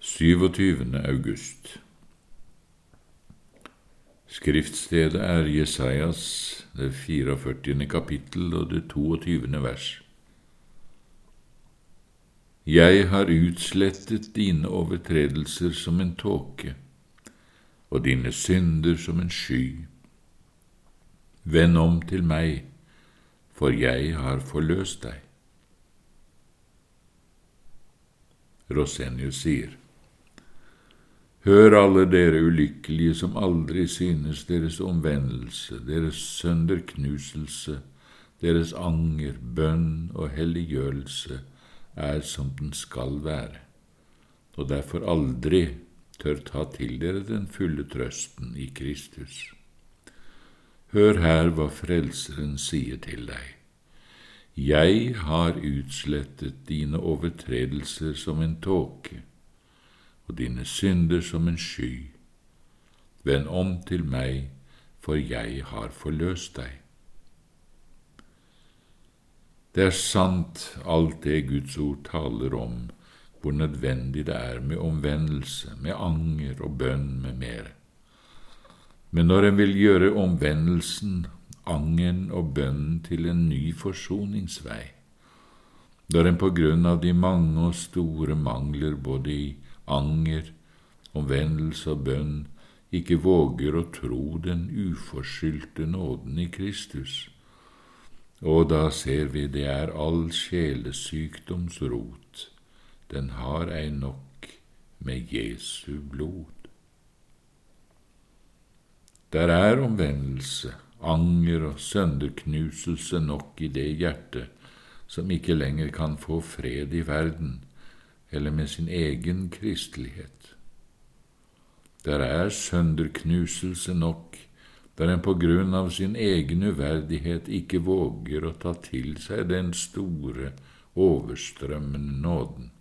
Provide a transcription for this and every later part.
27. august Skriftstedet er Jesajas det 44. kapittel og det 22. vers. Jeg har utslettet dine overtredelser som en tåke og dine synder som en sky. Vend om til meg, for jeg har forløst deg. Rosenius sier, Hør alle dere ulykkelige som aldri synes deres omvendelse, deres sønderknuselse, deres anger, bønn og helliggjørelse er som den skal være, og derfor aldri tør ta til dere den fulle trøsten i Kristus. Hør her hva Frelseren sier til deg. Jeg har utslettet dine overtredelser som en tåke og dine synder som en sky. Vend om til meg, for jeg har forløst deg. Det er sant alt det Guds ord taler om, hvor nødvendig det er med omvendelse, med anger og bønn med mer. Men når en vil gjøre omvendelsen, angeren og bønnen til en ny forsoningsvei, når en på grunn av de mange og store mangler både i anger, omvendelse og bønn ikke våger å tro den uforskyldte nåden i Kristus, og da ser vi det er all sjelesykdoms rot, den har ei nok med Jesu blod. Der er omvendelse, anger og sønderknuselse nok i det hjertet som ikke lenger kan få fred i verden eller med sin egen kristelighet. Der er sønderknuselse nok der en på grunn av sin egen uverdighet ikke våger å ta til seg den store, overstrømmende nåden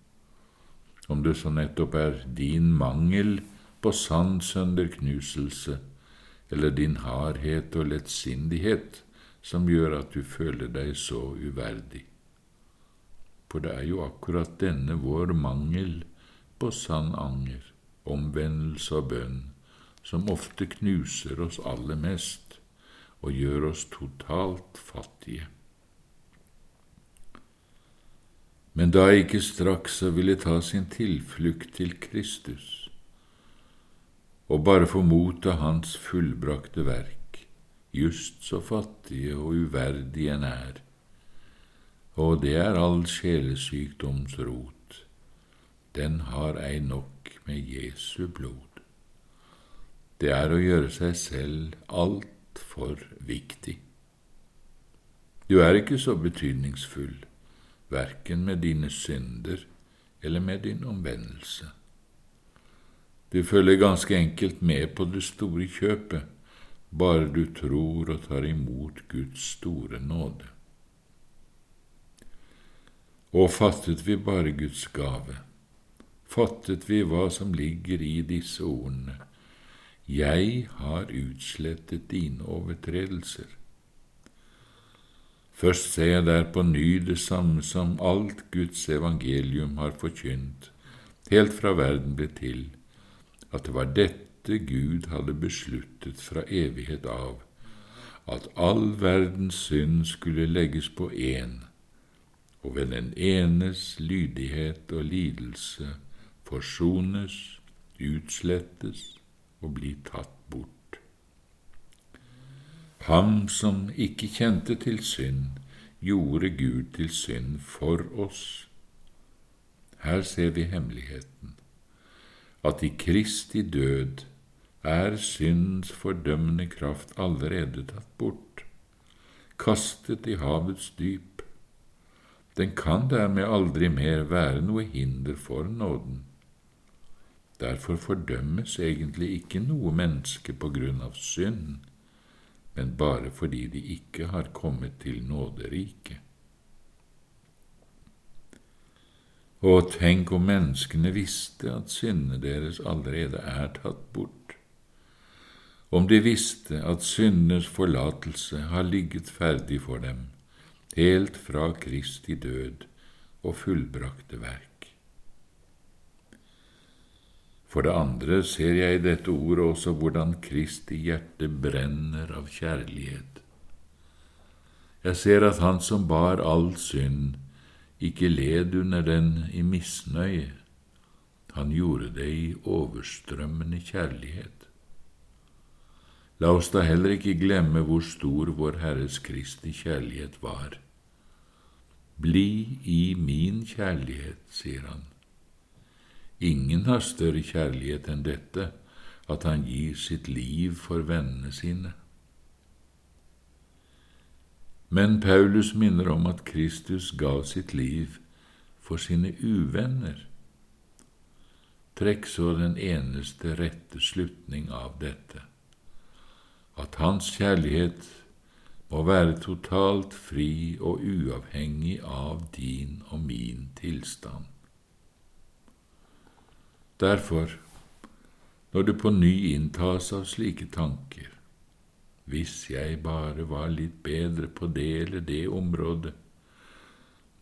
om det så nettopp er din mangel på sann sønderknuselse eller din hardhet og lettsindighet som gjør at du føler deg så uverdig. For det er jo akkurat denne vår mangel på sann anger, omvendelse og bønn som ofte knuser oss aller mest og gjør oss totalt fattige. men da ikke straks ville ta sin tilflukt til Kristus og bare få motta Hans fullbrakte verk, just så fattige og uverdige en er, og det er all sjelesykdoms rot, den har ei nok med Jesu blod. Det er å gjøre seg selv altfor viktig. Du er ikke så betydningsfull verken med dine synder eller med din omvendelse. Du følger ganske enkelt med på det store kjøpet, bare du tror og tar imot Guds store nåde. Og fattet vi bare Guds gave, fattet vi hva som ligger i disse ordene, Jeg har utslettet dine overtredelser. Først ser jeg der på ny det samme som alt Guds evangelium har forkynt, helt fra verden ble til, at det var dette Gud hadde besluttet fra evighet av, at all verdens synd skulle legges på én, og ved den enes lydighet og lidelse forsones, utslettes og blir tatt bort. Ham som ikke kjente til synd, gjorde Gud til synd for oss. Her ser vi hemmeligheten, at i Kristi død er syndens fordømmende kraft allerede tatt bort, kastet i havets dyp. Den kan dermed aldri mer være noe hinder for nåden. Derfor fordømmes egentlig ikke noe menneske på grunn av synd men bare fordi de ikke har kommet til nåderiket. Og tenk om menneskene visste at syndene deres allerede er tatt bort, om de visste at syndenes forlatelse har ligget ferdig for dem helt fra Kristi død og fullbrakte verk. For det andre ser jeg i dette ordet også hvordan Kristi hjerte brenner av kjærlighet. Jeg ser at Han som bar all synd, ikke led under den i misnøye. Han gjorde det i overstrømmende kjærlighet. La oss da heller ikke glemme hvor stor Vår Herres Kristi kjærlighet var. Bli i min kjærlighet, sier han. Ingen har større kjærlighet enn dette, at han gir sitt liv for vennene sine. Men Paulus minner om at Kristus ga sitt liv for sine uvenner. Trekk så den eneste rette slutning av dette, at hans kjærlighet må være totalt fri og uavhengig av din og min tilstand. Derfor, når du på ny inntas av slike tanker, hvis jeg bare var litt bedre på det eller det området,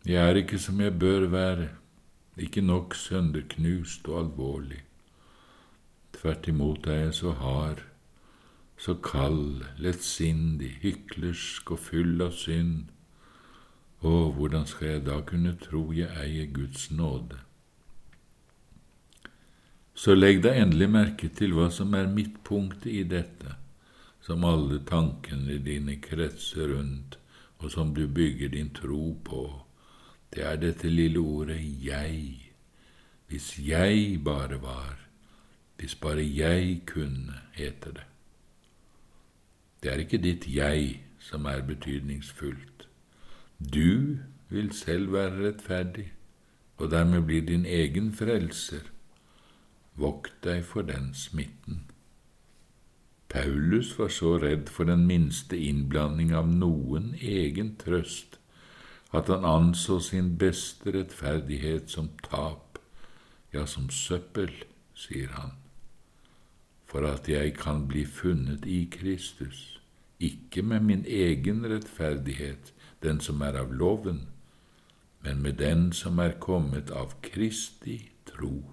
jeg er ikke som jeg bør være, ikke nok sønderknust og alvorlig. Tvert imot er jeg så hard, så kald, lettsindig, hyklersk og full av synd. Å, hvordan skal jeg da kunne tro jeg eier Guds nåde? Så legg deg endelig merke til hva som er midtpunktet i dette, som alle tankene dine kretser rundt, og som du bygger din tro på. Det er dette lille ordet jeg. Hvis jeg bare var, hvis bare jeg kunne, heter det. Det er ikke ditt jeg som er betydningsfullt. Du vil selv være rettferdig, og dermed blir din egen frelser vokt deg for den smitten. Paulus var så redd for den minste innblanding av noen egen trøst at han anså sin beste rettferdighet som tap, ja, som søppel, sier han, for at jeg kan bli funnet i Kristus, ikke med min egen rettferdighet, den som er av loven, men med den som er kommet av Kristi tro.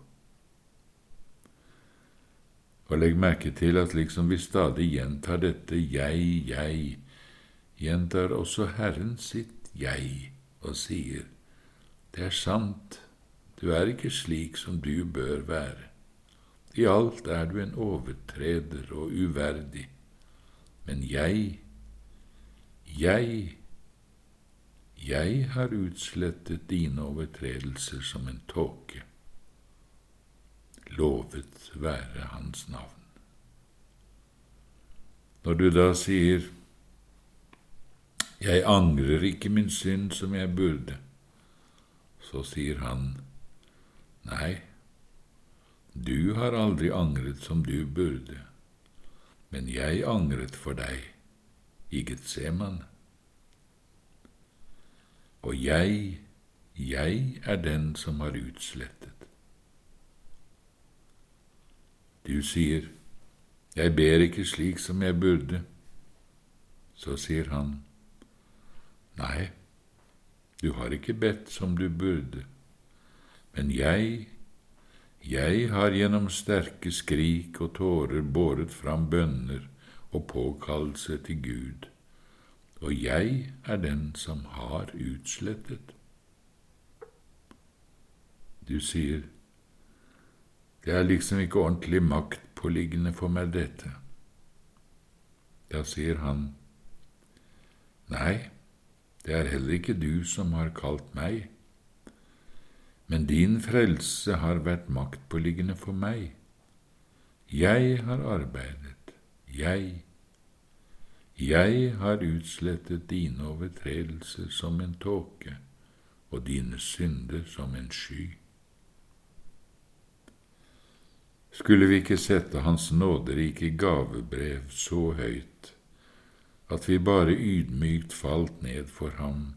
Og legg merke til at liksom vi stadig gjentar dette jeg, jeg, gjentar også Herren sitt jeg og sier, det er sant, du er ikke slik som du bør være. I alt er du en overtreder og uverdig. Men jeg, jeg, jeg har utslettet dine overtredelser som en tåke lovet være Hans navn. Når du da sier Jeg angrer ikke min synd som jeg burde, så sier han Nei, du har aldri angret som du burde, men jeg angret for deg i Getseman. Og jeg, jeg er den som har utslettet. Du sier, Jeg ber ikke slik som jeg burde. Så sier han, Nei, du har ikke bedt som du burde, men jeg, jeg har gjennom sterke skrik og tårer båret fram bønner og påkallelse til Gud, og jeg er den som har utslettet. Du sier, det er liksom ikke ordentlig maktpåliggende for meg, dette. Da sier han, Nei, det er heller ikke du som har kalt meg, men din frelse har vært maktpåliggende for meg. Jeg har arbeidet, jeg, jeg har utslettet dine overtredelser som en tåke og dine synder som en sky. Skulle vi ikke sette Hans nåderike gavebrev så høyt at vi bare ydmykt falt ned for ham,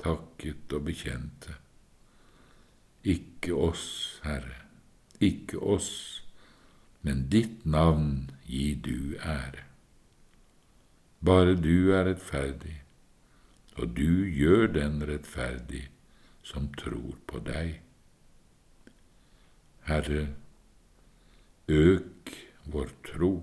takket og bekjente. Ikke oss, Herre, ikke oss, men ditt navn gi du ære. Bare du er rettferdig, og du gjør den rettferdig som tror på deg. Herre, øk vår tro.